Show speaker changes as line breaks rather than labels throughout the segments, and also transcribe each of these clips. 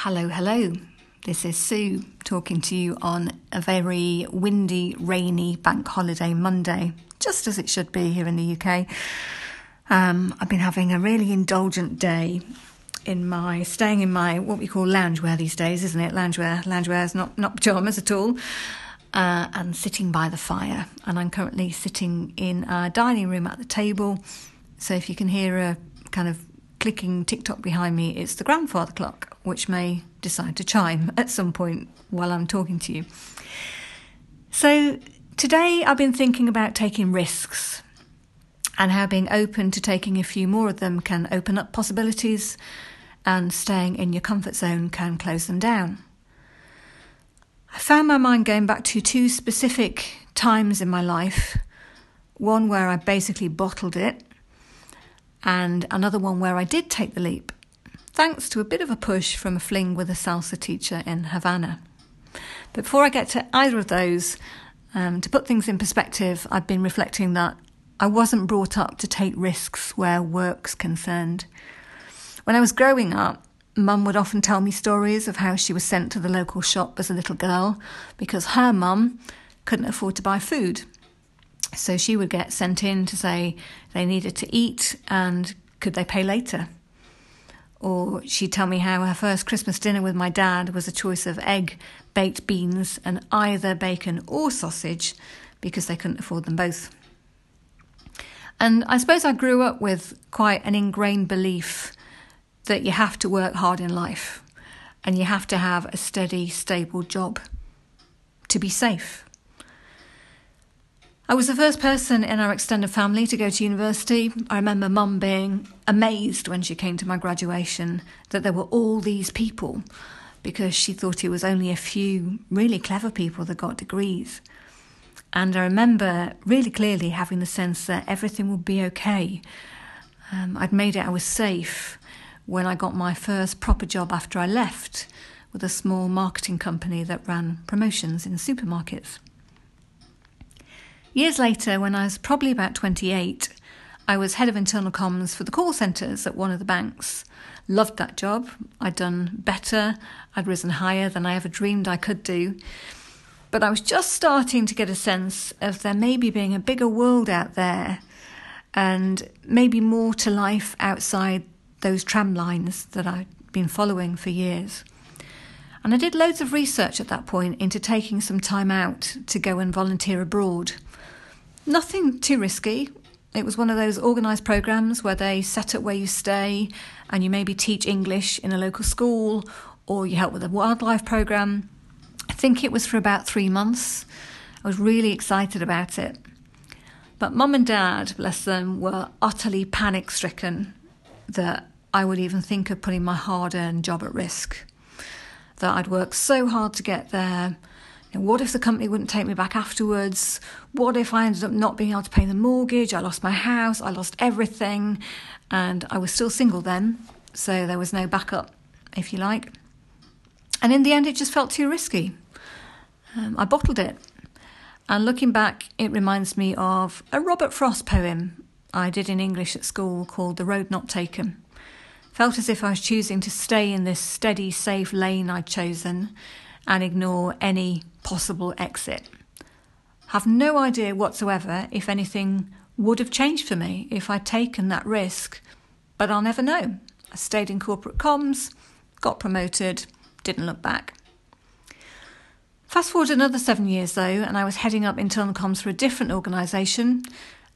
Hello, hello. This is Sue talking to you on a very windy, rainy bank holiday Monday, just as it should be here in the UK. Um, I've been having a really indulgent day in my staying in my what we call loungewear these days, isn't it? Loungewear, loungewear is not not pajamas at all. Uh, and sitting by the fire, and I'm currently sitting in a dining room at the table. So if you can hear a kind of clicking tick tock behind me, it's the grandfather clock, which may decide to chime at some point while I'm talking to you. So, today I've been thinking about taking risks and how being open to taking a few more of them can open up possibilities and staying in your comfort zone can close them down. I found my mind going back to two specific times in my life one where I basically bottled it and another one where I did take the leap, thanks to a bit of a push from a fling with a salsa teacher in Havana. Before I get to either of those, um, to put things in perspective, I've been reflecting that I wasn't brought up to take risks where work's concerned. When I was growing up, Mum would often tell me stories of how she was sent to the local shop as a little girl because her mum couldn't afford to buy food. So she would get sent in to say they needed to eat and could they pay later. Or she'd tell me how her first Christmas dinner with my dad was a choice of egg, baked beans, and either bacon or sausage because they couldn't afford them both. And I suppose I grew up with quite an ingrained belief that you have to work hard in life and you have to have a steady, stable job to be safe. I was the first person in our extended family to go to university. I remember mum being amazed when she came to my graduation that there were all these people because she thought it was only a few really clever people that got degrees. And I remember really clearly having the sense that everything would be okay. Um, I'd made it, I was safe when I got my first proper job after I left with a small marketing company that ran promotions in supermarkets. Years later, when I was probably about 28, I was head of internal comms for the call centres at one of the banks. Loved that job. I'd done better, I'd risen higher than I ever dreamed I could do. But I was just starting to get a sense of there maybe being a bigger world out there and maybe more to life outside those tram lines that I'd been following for years. And I did loads of research at that point into taking some time out to go and volunteer abroad. Nothing too risky. It was one of those organised programmes where they set up where you stay and you maybe teach English in a local school or you help with a wildlife programme. I think it was for about three months. I was really excited about it. But mum and dad, bless them, were utterly panic stricken that I would even think of putting my hard earned job at risk. That I'd worked so hard to get there what if the company wouldn't take me back afterwards? What if I ended up not being able to pay the mortgage? I lost my house, I lost everything, and I was still single then, so there was no backup, if you like. And in the end, it just felt too risky. Um, I bottled it. And looking back, it reminds me of a Robert Frost poem I did in English at school called The Road Not Taken. Felt as if I was choosing to stay in this steady, safe lane I'd chosen and ignore any possible exit. Have no idea whatsoever if anything would have changed for me if I'd taken that risk, but I'll never know. I stayed in corporate comms, got promoted, didn't look back. Fast forward another seven years though, and I was heading up internal comms for a different organisation.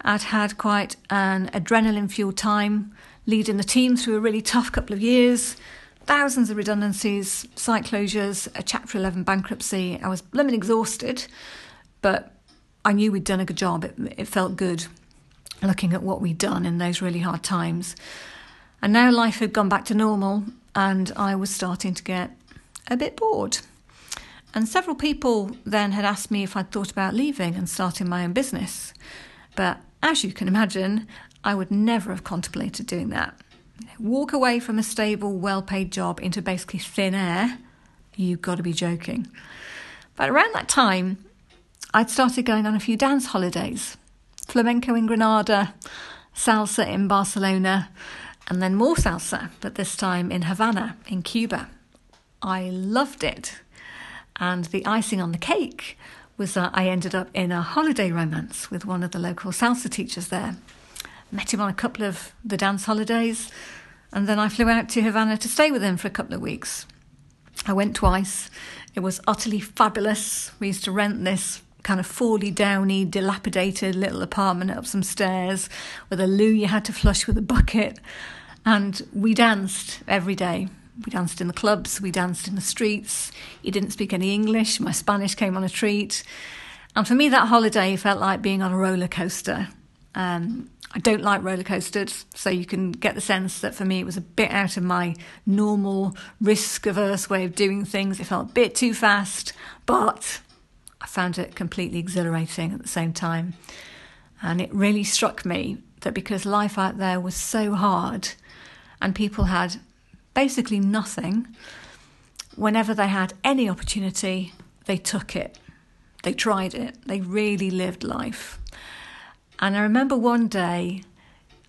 I'd had quite an adrenaline fueled time, leading the team through a really tough couple of years, thousands of redundancies, site closures, a Chapter 11 bankruptcy. I was blooming exhausted, but I knew we'd done a good job. It, it felt good looking at what we'd done in those really hard times. And now life had gone back to normal, and I was starting to get a bit bored. And several people then had asked me if I'd thought about leaving and starting my own business. But as you can imagine, I would never have contemplated doing that walk away from a stable, well paid job into basically thin air, you've got to be joking. But around that time, I'd started going on a few dance holidays flamenco in Granada, salsa in Barcelona, and then more salsa, but this time in Havana, in Cuba. I loved it. And the icing on the cake was that I ended up in a holiday romance with one of the local salsa teachers there. Met him on a couple of the dance holidays, and then I flew out to Havana to stay with him for a couple of weeks. I went twice. It was utterly fabulous. We used to rent this kind of fally downy, dilapidated little apartment up some stairs with a loo you had to flush with a bucket. And we danced every day. We danced in the clubs, we danced in the streets. He didn't speak any English, my Spanish came on a treat. And for me, that holiday felt like being on a roller coaster. Um, I don't like roller coasters, so you can get the sense that for me it was a bit out of my normal risk averse way of doing things. It felt a bit too fast, but I found it completely exhilarating at the same time. And it really struck me that because life out there was so hard and people had basically nothing, whenever they had any opportunity, they took it. They tried it. They really lived life. And I remember one day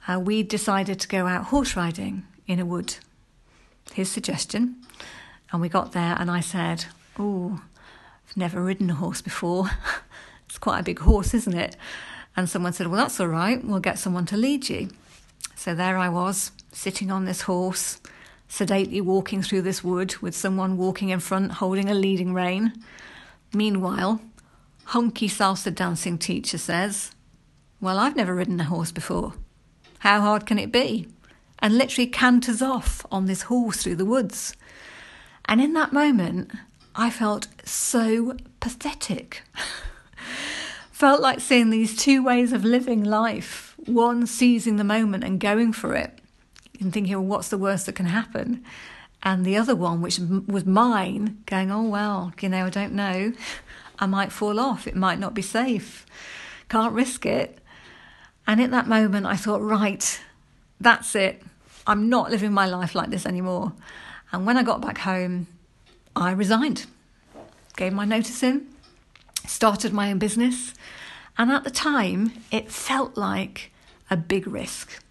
uh, we decided to go out horse riding in a wood. His suggestion. And we got there, and I said, Oh, I've never ridden a horse before. it's quite a big horse, isn't it? And someone said, Well, that's all right. We'll get someone to lead you. So there I was, sitting on this horse, sedately walking through this wood with someone walking in front holding a leading rein. Meanwhile, hunky salsa dancing teacher says, Well, I've never ridden a horse before. How hard can it be? And literally canters off on this horse through the woods. And in that moment, I felt so pathetic. felt like seeing these two ways of living life one seizing the moment and going for it, and thinking, well, what's the worst that can happen? And the other one, which was mine, going, oh, well, you know, I don't know. I might fall off. It might not be safe. Can't risk it. And at that moment, I thought, right, that's it. I'm not living my life like this anymore. And when I got back home, I resigned, gave my notice in, started my own business. And at the time, it felt like a big risk.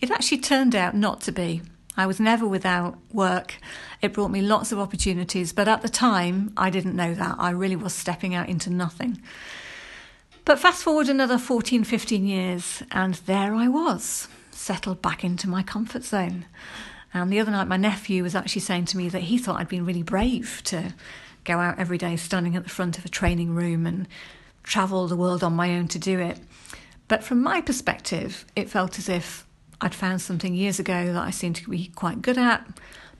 It actually turned out not to be. I was never without work. It brought me lots of opportunities, but at the time, I didn't know that. I really was stepping out into nothing. But fast forward another 14, 15 years, and there I was, settled back into my comfort zone. And the other night, my nephew was actually saying to me that he thought I'd been really brave to go out every day standing at the front of a training room and travel the world on my own to do it. But from my perspective, it felt as if I'd found something years ago that I seemed to be quite good at.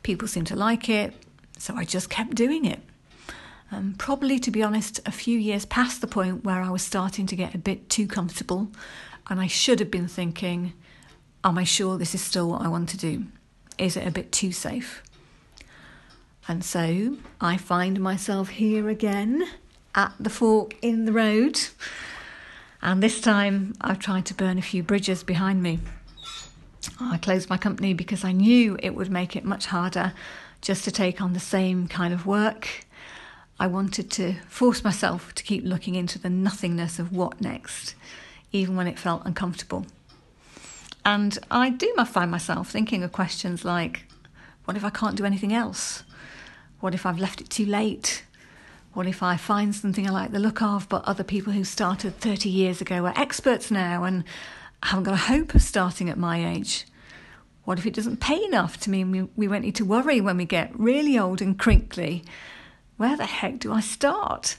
People seemed to like it, so I just kept doing it. Um, probably, to be honest, a few years past the point where I was starting to get a bit too comfortable, and I should have been thinking, Am I sure this is still what I want to do? Is it a bit too safe? And so I find myself here again at the fork in the road. And this time I've tried to burn a few bridges behind me. I closed my company because I knew it would make it much harder just to take on the same kind of work. I wanted to force myself to keep looking into the nothingness of what next, even when it felt uncomfortable. And I do find myself thinking of questions like what if I can't do anything else? What if I've left it too late? What if I find something I like the look of, but other people who started 30 years ago are experts now and haven't got a hope of starting at my age? What if it doesn't pay enough to mean we, we won't need to worry when we get really old and crinkly? Where the heck do I start?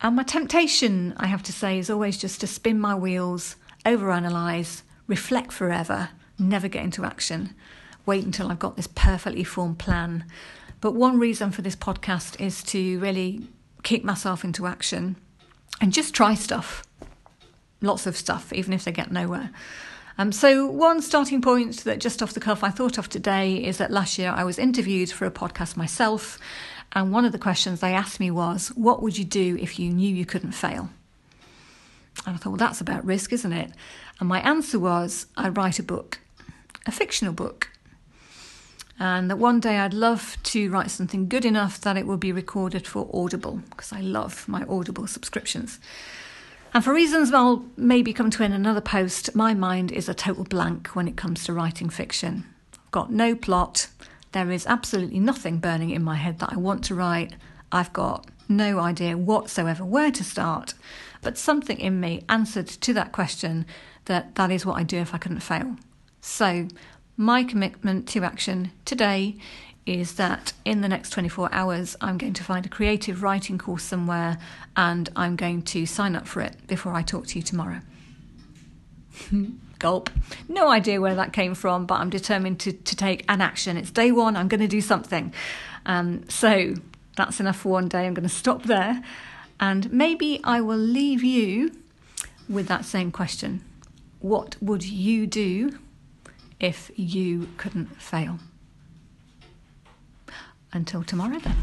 And my temptation, I have to say, is always just to spin my wheels, overanalyze, reflect forever, never get into action, wait until I've got this perfectly formed plan but one reason for this podcast is to really kick myself into action and just try stuff. Lots of stuff, even if they get nowhere. Um, so, one starting point that just off the cuff I thought of today is that last year I was interviewed for a podcast myself, and one of the questions they asked me was, What would you do if you knew you couldn't fail? And I thought, Well, that's about risk, isn't it? And my answer was, I'd write a book, a fictional book and that one day I'd love to write something good enough that it would be recorded for Audible because I love my Audible subscriptions. And for reasons I'll maybe come to in another post, my mind is a total blank when it comes to writing fiction. I've got no plot, There is absolutely nothing burning in my head that I want to write. I've got no idea whatsoever where to start, but something in me answered to that question that that is what I do if I couldn't fail. So, my commitment to action today is that in the next 24 hours, I'm going to find a creative writing course somewhere and I'm going to sign up for it before I talk to you tomorrow. Gulp. No idea where that came from, but I'm determined to, to take an action. It's day one, I'm going to do something. Um, so that's enough for one day. I'm going to stop there. And maybe I will leave you with that same question What would you do if you couldn't fail? Until tomorrow, then.